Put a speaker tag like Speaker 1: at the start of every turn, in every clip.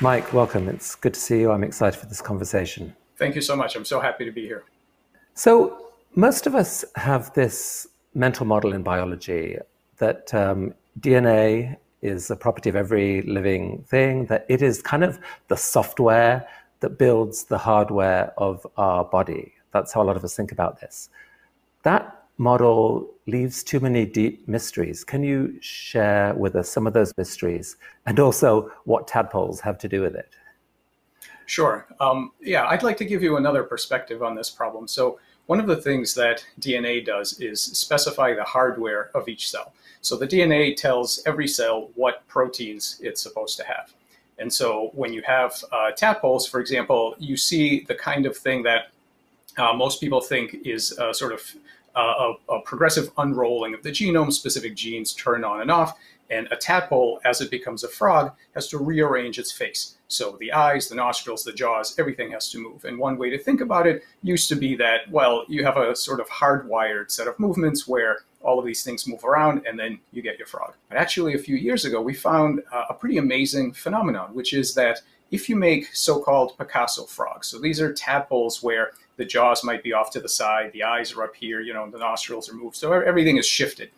Speaker 1: Mike, welcome. It's good to see you. I'm excited for this conversation.
Speaker 2: Thank you so much. I'm so happy to be here.
Speaker 1: So, most of us have this mental model in biology that um, DNA is a property of every living thing, that it is kind of the software that builds the hardware of our body. That's how a lot of us think about this. That model leaves too many deep mysteries. Can you share with us some of those mysteries and also what tadpoles have to do with it?
Speaker 2: Sure. Um, yeah, I'd like to give you another perspective on this problem. So, one of the things that DNA does is specify the hardware of each cell. So, the DNA tells every cell what proteins it's supposed to have. And so, when you have uh, tadpoles, for example, you see the kind of thing that uh, most people think is sort of a, a, progressive unrolling of the genome, specific genes turn on and off. And a tadpole, as it becomes a frog, has to rearrange its face. So the eyes, the nostrils, the jaws, everything has to move. And one way to think about it used to be that, well, you have a sort of hardwired set of movements where all of these things move around and then you get your frog. But actually, a few years ago, we found uh, a pretty amazing phenomenon, which is that if you make so called Picasso frogs, so these are tadpoles where the jaws might be off to the side, the eyes are up here, you know, the nostrils are moved. So everything is shifted.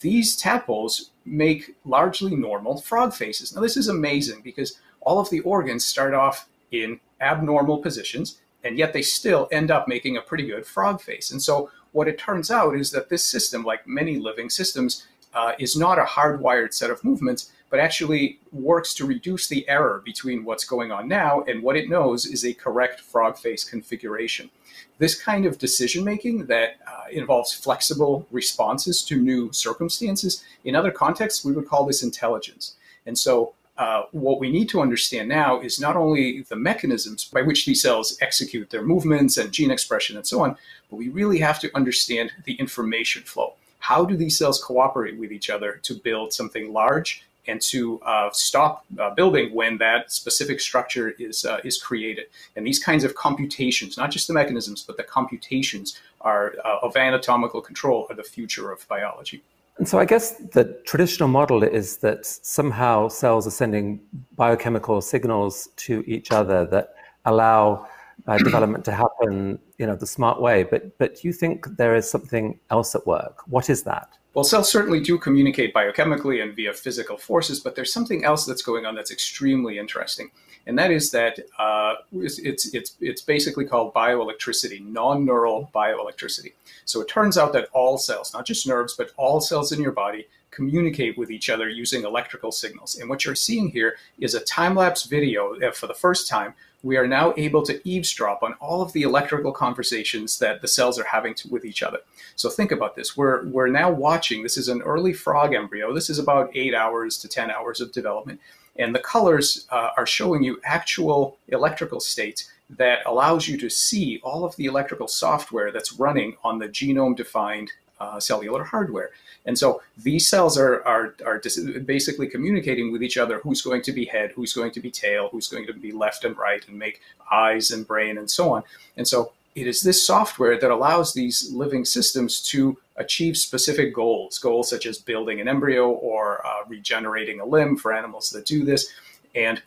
Speaker 2: These tadpoles make largely normal frog faces. Now, this is amazing because all of the organs start off in abnormal positions, and yet they still end up making a pretty good frog face. And so, what it turns out is that this system, like many living systems, uh, is not a hardwired set of movements, but actually works to reduce the error between what's going on now and what it knows is a correct frog face configuration. This kind of decision making that uh, involves flexible responses to new circumstances, in other contexts, we would call this intelligence. And so uh, what we need to understand now is not only the mechanisms by which these cells execute their movements and gene expression and so on, but we really have to understand the information flow. How do these cells cooperate with each other to build something large and to uh, stop uh, building when that specific structure is uh, is created. And these kinds of computations, not just the mechanisms, but the computations are uh, of anatomical control, are the future of biology.
Speaker 1: And so I guess the traditional model is that somehow cells are sending biochemical signals to each other that allow uh, development to happen, you know, the smart way. But but you think there is something else at work. What is that?
Speaker 2: Well, cells certainly do communicate biochemically and via physical forces, but there's something else that's going on that's extremely interesting, and that is that uh, it's, it's, it's basically called bioelectricity, non-neural bioelectricity. So it turns out that all cells, not just nerves, but all cells in your body communicate with each other using electrical signals. And what you're seeing here is a time-lapse video uh, for the first time we are now able to eavesdrop on all of the electrical conversations that the cells are having to, with each other. So think about this. We're, we're now watching, this is an early frog embryo. This is about eight hours to 10 hours of development. And the colors uh, are showing you actual electrical states that allows you to see all of the electrical software that's running on the genome defined uh, cellular hardware. And so these cells are, are, are basically communicating with each other who's going to be head, who's going to be tail, who's going to be left and right, and make eyes and brain and so on. And so it is this software that allows these living systems to achieve specific goals, goals such as building an embryo or uh, regenerating a limb for animals that do this. And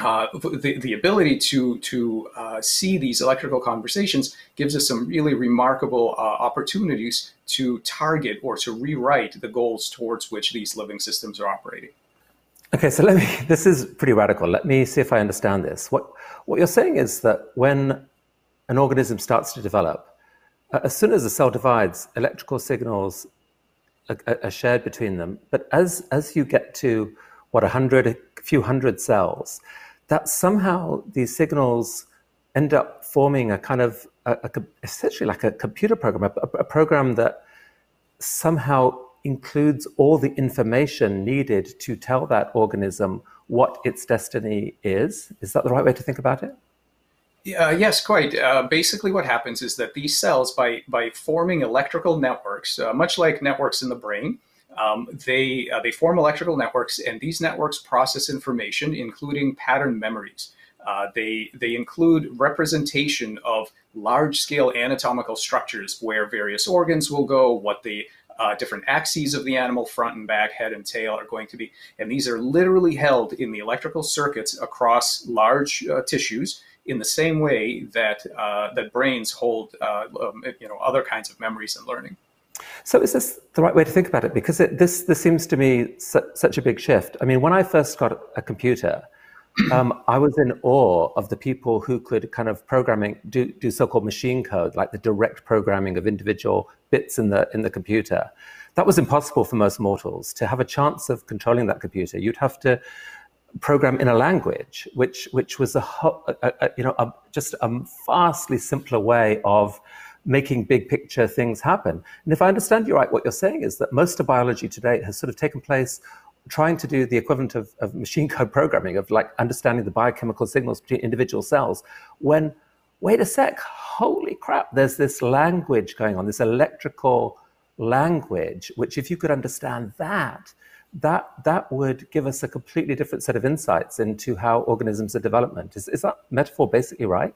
Speaker 2: uh, the, the ability to, to uh, see these electrical conversations gives us some really remarkable uh, opportunities to target or to rewrite the goals towards which these living systems are operating.
Speaker 1: Okay, so let me, this is pretty radical. Let me see if I understand this. What, what you're saying is that when an organism starts to develop, as soon as the cell divides, electrical signals are, are shared between them. But as, as you get to, what, a hundred, a few hundred cells, that somehow these signals end up forming a kind of a, a, essentially like a computer program, a, a, program that somehow includes all the information needed to tell that organism what its destiny is. Is that the right way to think about it?
Speaker 2: Uh, yes, quite. Uh, basically, what happens is that these cells, by by forming electrical networks, uh, much like networks in the brain, um, they, uh, they form electrical networks, and these networks process information, including pattern memories. Uh, they, they include representation of large scale anatomical structures where various organs will go, what the uh, different axes of the animal, front and back, head and tail, are going to be. And these are literally held in the electrical circuits across large uh, tissues in the same way that uh, that brains hold, uh, um, you know, other kinds of memories and learning.
Speaker 1: So is this the right way to think about it? Because it, this this seems to me su- such a big shift. I mean, when I first got a computer, um, I was in awe of the people who could kind of programming do, do so-called machine code, like the direct programming of individual bits in the in the computer. That was impossible for most mortals. To have a chance of controlling that computer, you'd have to program in a language, which which was a, a, a you know a, just a vastly simpler way of making big picture things happen. And if I understand you right, what you're saying is that most of biology today has sort of taken place trying to do the equivalent of, of machine code programming, of like understanding the biochemical signals between individual cells, when, wait a sec, holy crap, there's this language going on, this electrical language, which if you could understand that, that that would give us a completely different set of insights into how organisms are development. Is, is that metaphor basically right?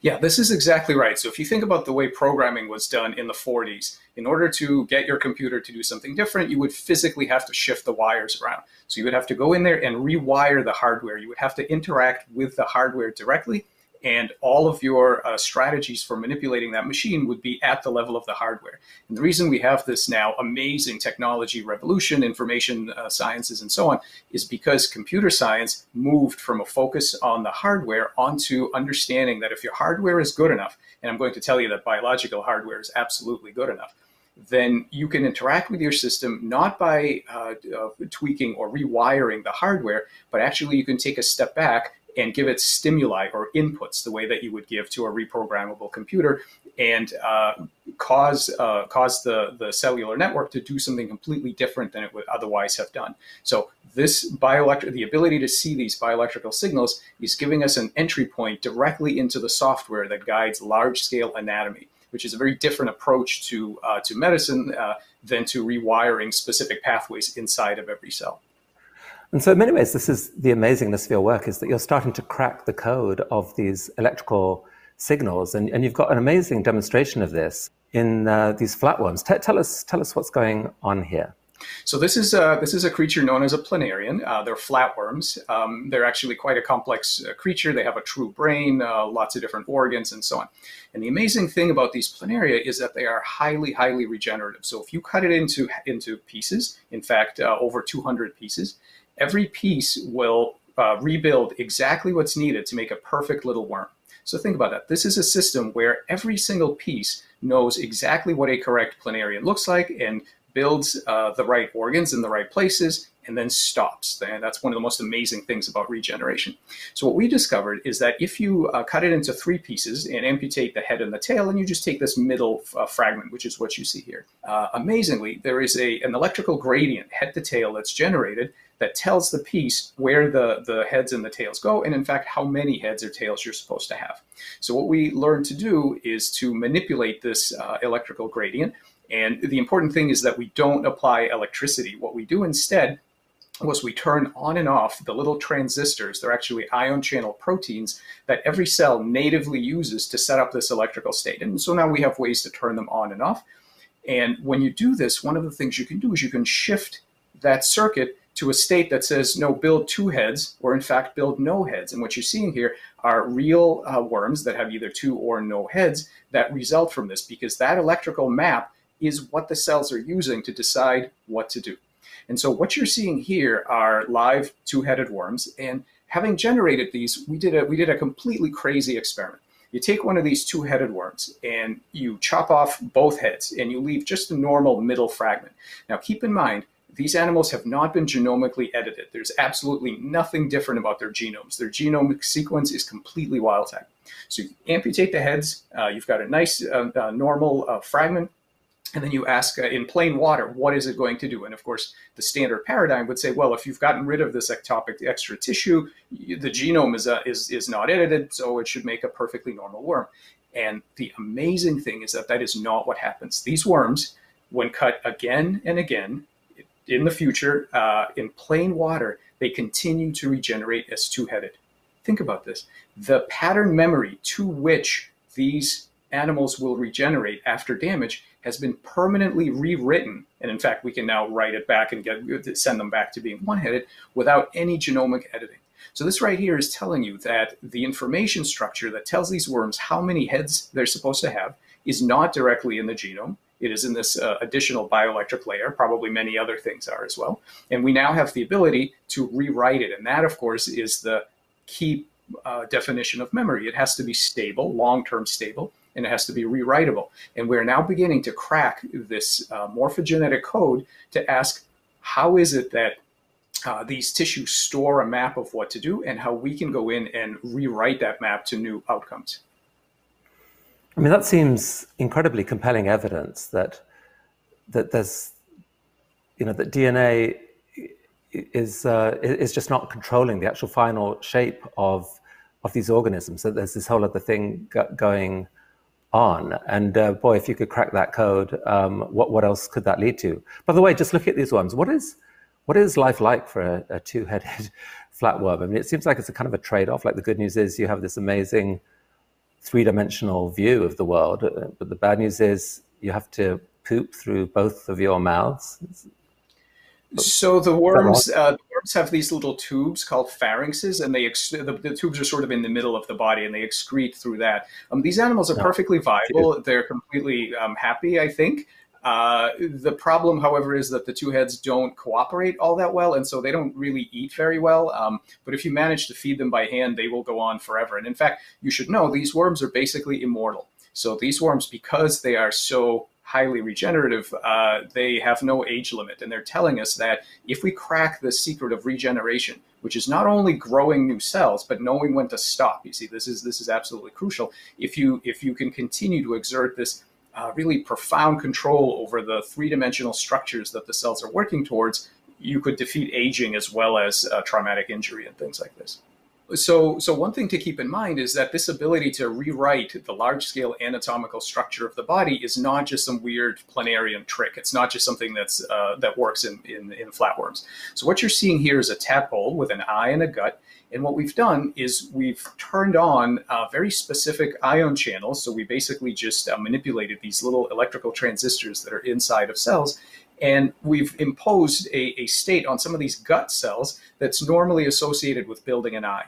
Speaker 2: Yeah, this is exactly right. So if you think about the way programming was done in the 40s, in order to get your computer to do something different, you would physically have to shift the wires around. So you would have to go in there and rewire the hardware. You would have to interact with the hardware directly and all of your uh, strategies for manipulating that machine would be at the level of the hardware. And the reason we have this now amazing technology revolution, information uh, sciences, and so on, is because computer science moved from a focus on the hardware onto understanding that if your hardware is good enough, and I'm going to tell you that biological hardware is absolutely good enough, then you can interact with your system not by uh, uh, tweaking or rewiring the hardware, but actually you can take a step back and give it stimuli or inputs the way that you would give to a reprogrammable computer and uh, cause uh, cause the, the cellular network to do something completely different than it would otherwise have done. So this bioelectric, the ability to see these bioelectrical signals is giving us an entry point directly into the software that guides large scale anatomy, which is a very different approach to, uh, to medicine uh, than to rewiring specific pathways inside of every cell.
Speaker 1: And so, in many ways, this is the amazingness of your work is that you're starting to crack the code of these electrical signals, and, and you've got an amazing demonstration of this in uh, these flatworms. T- tell us, tell us what's going on here.
Speaker 2: So this is a, this is a creature known as a planarian. Uh, they're flatworms. Um, they're actually quite a complex uh, creature. They have a true brain, uh, lots of different organs, and so on. And the amazing thing about these planaria is that they are highly, highly regenerative. So if you cut it into into pieces, in fact, uh, over 200 pieces, every piece will uh, rebuild exactly what's needed to make a perfect little worm. So think about that. This is a system where every single piece knows exactly what a correct planarian looks like and builds uh, the right organs in the right places and then stops. And that's one of the most amazing things about regeneration. So what we discovered is that if you uh, cut it into three pieces and amputate the head and the tail, and you just take this middle uh, fragment, which is what you see here. Uh, amazingly, there is a, an electrical gradient head to tail that's generated that tells the piece where the, the heads and the tails go, and in fact, how many heads or tails you're supposed to have. So what we learned to do is to manipulate this uh, electrical gradient. And the important thing is that we don't apply electricity. What we do instead was we turn on and off the little transistors. They're actually ion channel proteins that every cell natively uses to set up this electrical state. And so now we have ways to turn them on and off. And when you do this, one of the things you can do is you can shift that circuit to a state that says, no, build two heads, or in fact, build no heads. And what you're seeing here are real uh, worms that have either two or no heads that result from this because that electrical map is what the cells are using to decide what to do. And so what you're seeing here are live two-headed worms. And having generated these, we did a, we did a completely crazy experiment. You take one of these two-headed worms and you chop off both heads and you leave just the normal middle fragment. Now keep in mind, these animals have not been genomically edited. There's absolutely nothing different about their genomes. Their genomic sequence is completely wild type. So you amputate the heads, uh, you've got a nice uh, uh, normal uh, fragment, and then you ask uh, in plain water, what is it going to do? And of course, the standard paradigm would say, well, if you've gotten rid of this ectopic extra tissue, the genome is, uh, is, is not edited, so it should make a perfectly normal worm. And the amazing thing is that that is not what happens. These worms, when cut again and again, in the future, uh, in plain water, they continue to regenerate as two-headed. Think about this. The pattern memory to which these animals will regenerate after damage has been permanently rewritten. And in fact, we can now write it back and get send them back to being one-headed without any genomic editing. So this right here is telling you that the information structure that tells these worms how many heads they're supposed to have is not directly in the genome. It is in this uh, additional bioelectric layer. Probably many other things are as well. And we now have the ability to rewrite it. And that, of course, is the key uh, definition of memory. It has to be stable, long-term stable, and it has to be rewritable. And we're now beginning to crack this uh, morphogenetic code to ask how is it that uh, these tissues store a map of what to do and how we can go in and rewrite that map to new outcomes.
Speaker 1: I mean, that seems incredibly compelling evidence that that there's, you know, that DNA is uh, is just not controlling the actual final shape of of these organisms. That there's this whole other thing going on. And uh, boy, if you could crack that code, um, what what else could that lead to? By the way, just look at these ones. What is what is life like for a, a two-headed flatworm? I mean, it seems like it's a kind of a trade-off. Like the good news is you have this amazing three-dimensional view of the world, uh, but the bad news is you have to poop through both of your mouths.
Speaker 2: So the worms, uh, the worms have these little tubes called pharynxes, and they ex- the, the, tubes are sort of in the middle of the body, and they excrete through that. Um, these animals are perfectly viable; they're completely um, happy, I think. Uh, the problem, however, is that the two heads don't cooperate all that well, and so they don't really eat very well. Um, but if you manage to feed them by hand, they will go on forever. And in fact, you should know these worms are basically immortal. So these worms, because they are so highly regenerative, uh, they have no age limit. And they're telling us that if we crack the secret of regeneration, which is not only growing new cells, but knowing when to stop. You see, this is this is absolutely crucial. If you if you can continue to exert this uh, really profound control over the three-dimensional structures that the cells are working towards, you could defeat aging as well as uh, traumatic injury and things like this. So, so one thing to keep in mind is that this ability to rewrite the large-scale anatomical structure of the body is not just some weird planarian trick. It's not just something that's uh, that works in, in, in flatworms. So what you're seeing here is a tadpole with an eye and a gut. And what we've done is we've turned on uh, very specific ion channels. So we basically just uh, manipulated these little electrical transistors that are inside of cells and we've imposed a, a, state on some of these gut cells that's normally associated with building an eye.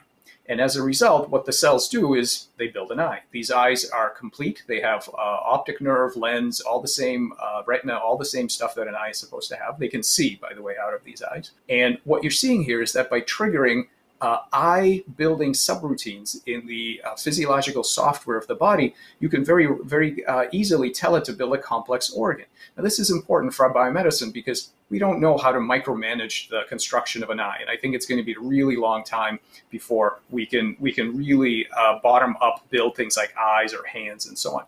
Speaker 2: And as a result, what the cells do is they build an eye. These eyes are complete. They have uh, optic nerve, lens, all the same uh, retina, all the same stuff that an eye is supposed to have. They can see, by the way, out of these eyes. And what you're seeing here is that by triggering uh, eye building subroutines in the uh, physiological software of the body, you can very, very uh, easily tell it to build a complex organ. Now, this is important for biomedicine because we don't know how to micromanage the construction of an eye, and I think it's going to be a really long time before we can we can really uh, bottom up build things like eyes or hands and so on.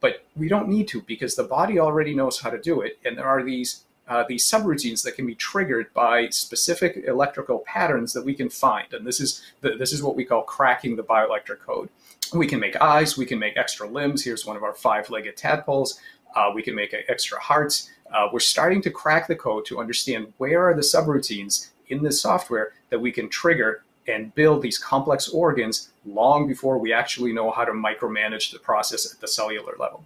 Speaker 2: But we don't need to because the body already knows how to do it, and there are these uh, these subroutines that can be triggered by specific electrical patterns that we can find. And this is the, this is what we call cracking the bioelectric code. We can make eyes, we can make extra limbs. Here's one of our five-legged tadpoles. Uh, we can make extra hearts. Uh, we're starting to crack the code to understand where are the subroutines in this software that we can trigger and build these complex organs long before we actually know how to micromanage the process at the cellular level.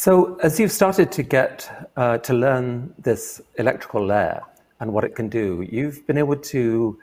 Speaker 1: So, as you've started to get uh, to learn this electrical layer and what it can do, you've been able to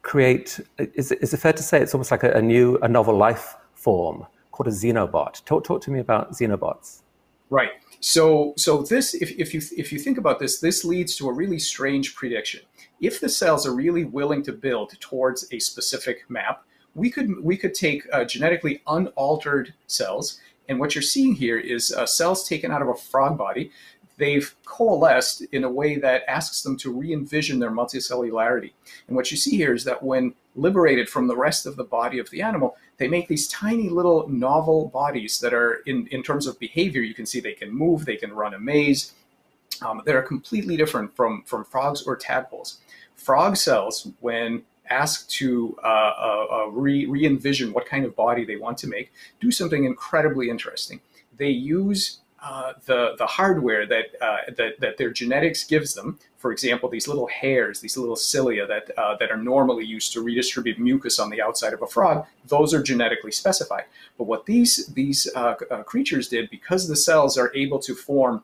Speaker 1: create. Is, is it fair to say it's almost like a, a, new, a novel life form called a xenobot? Talk, talk to me about xenobots.
Speaker 2: Right. So, so this, if, if you if you think about this, this leads to a really strange prediction. If the cells are really willing to build towards a specific map, we could we could take uh, genetically unaltered cells and what you're seeing here is uh, cells taken out of a frog body. They've coalesced in a way that asks them to re-envision their multicellularity. And what you see here is that when liberated from the rest of the body of the animal, they make these tiny little novel bodies that are, in, in terms of behavior, you can see they can move, they can run a maze. Um, that are completely different from, from frogs or tadpoles. Frog cells, when asked to uh, uh, uh, re, re envision what kind of body they want to make, do something incredibly interesting. They use uh, the the hardware that, uh, that that their genetics gives them. For example, these little hairs, these little cilia that uh, that are normally used to redistribute mucus on the outside of a frog, those are genetically specified. But what these these uh, uh, creatures did, because the cells are able to form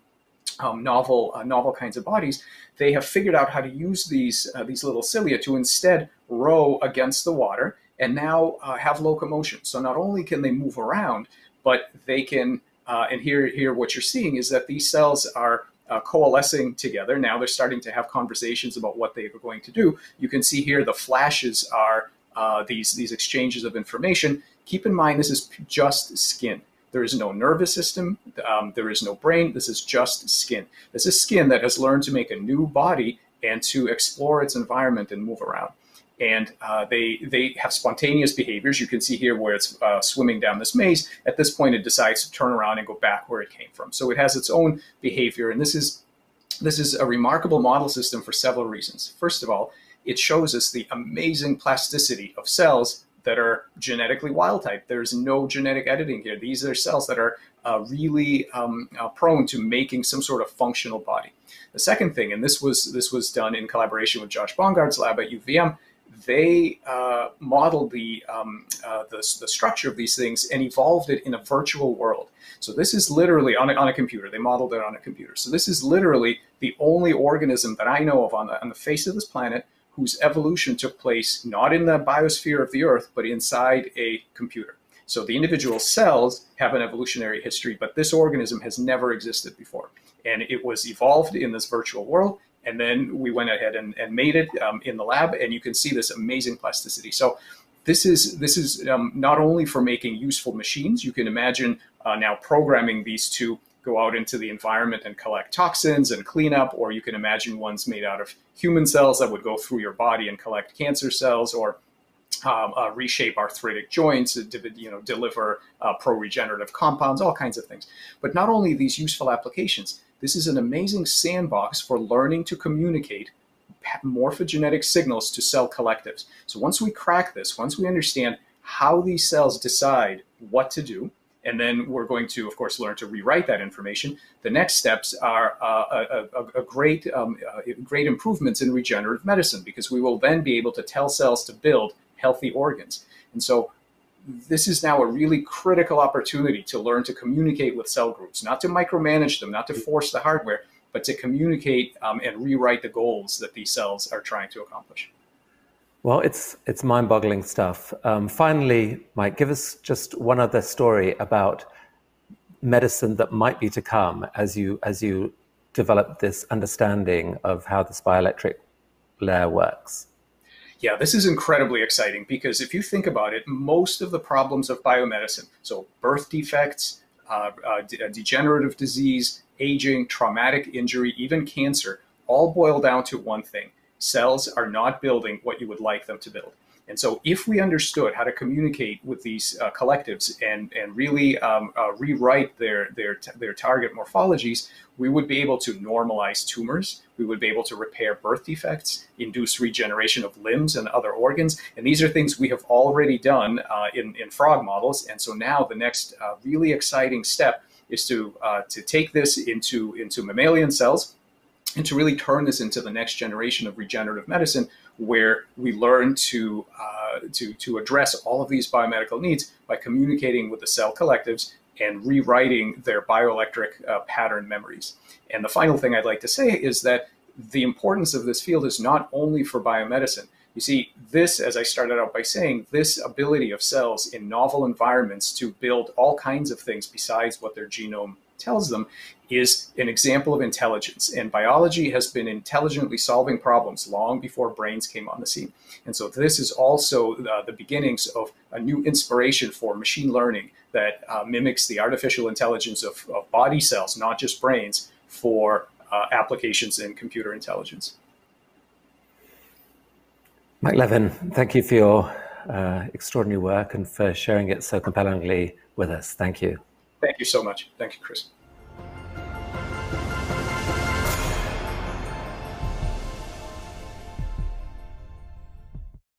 Speaker 2: um, novel uh, novel kinds of bodies, they have figured out how to use these these little cilia to instead row against the water and now have locomotion. So not only can they move around, but they can uh, and here, here, what you're seeing is that these cells are uh, coalescing together. Now they're starting to have conversations about what they are going to do. You can see here the flashes are uh, these, these exchanges of information. Keep in mind, this is just skin. There is no nervous system. Um, there is no brain. This is just skin. This is skin that has learned to make a new body and to explore its environment and move around and uh, they they have spontaneous behaviors. You can see here where it's uh, swimming down this maze. At this point, it decides to turn around and go back where it came from. So it has its own behavior, and this is this is a remarkable model system for several reasons. First of all, it shows us the amazing plasticity of cells that are genetically wild type. There's no genetic editing here. These are cells that are uh, really um, uh, prone to making some sort of functional body. The second thing, and this was this was done in collaboration with Josh Bongard's lab at UVM, they uh, modeled the, um, uh, the, the, structure of these things and evolved it in a virtual world. So this is literally on a, on a computer. They modeled it on a computer. So this is literally the only organism that I know of on the, on the face of this planet whose evolution took place not in the biosphere of the Earth, but inside a computer. So the individual cells have an evolutionary history, but this organism has never existed before. And it was evolved in this virtual world and then we went ahead and, and made it um, in the lab, and you can see this amazing plasticity. So this is this is um, not only for making useful machines. You can imagine uh, now programming these to go out into the environment and collect toxins and clean up, or you can imagine ones made out of human cells that would go through your body and collect cancer cells, or um, uh, reshape arthritic joints, you know, deliver uh, pro-regenerative compounds, all kinds of things. But not only these useful applications, this is an amazing sandbox for learning to communicate morphogenetic signals to cell collectives. So once we crack this, once we understand how these cells decide what to do, and then we're going to, of course, learn to rewrite that information. The next steps are uh, a, a, a, great, um, uh, great improvements in regenerative medicine because we will then be able to tell cells to build healthy organs. And so this is now a really critical opportunity to learn to communicate with cell groups, not to micromanage them, not to force the hardware, but to communicate um, and rewrite the goals that these cells are trying to accomplish.
Speaker 1: Well, it's it's mind-boggling stuff. Um, finally, Mike, give us just one other story about medicine that might be to come as you as you develop this understanding of how this bioelectric layer works.
Speaker 2: Yeah, this is incredibly exciting because if you think about it, most of the problems of biomedicine, so birth defects, uh, uh, de- degenerative disease, aging, traumatic injury, even cancer, all boil down to one thing cells are not building what you would like them to build. And so, if we understood how to communicate with these uh, collectives and and really um, uh, rewrite their their their target morphologies, we would be able to normalize tumors. We would be able to repair birth defects, induce regeneration of limbs and other organs. And these are things we have already done uh, in in frog models. And so now the next uh, really exciting step is to uh, to take this into into mammalian cells and to really turn this into the next generation of regenerative medicine where we learn to, uh, to, to address all of these biomedical needs by communicating with the cell collectives and rewriting their bioelectric uh, pattern memories. And the final thing I'd like to say is that the importance of this field is not only for biomedicine. You see, this, as I started out by saying, this ability of cells in novel environments to build all kinds of things besides what their genome tells them is an example of intelligence. And biology has been intelligently solving problems long before brains came on the scene. And so this is also uh, the beginnings of a new inspiration for machine learning that uh, mimics the artificial intelligence of, of, body cells, not just brains, for uh, applications in computer intelligence.
Speaker 1: Mike Levin, thank you for your uh, extraordinary work and for sharing it so compellingly with us. Thank you.
Speaker 2: Thank you so much. Thank you, Chris.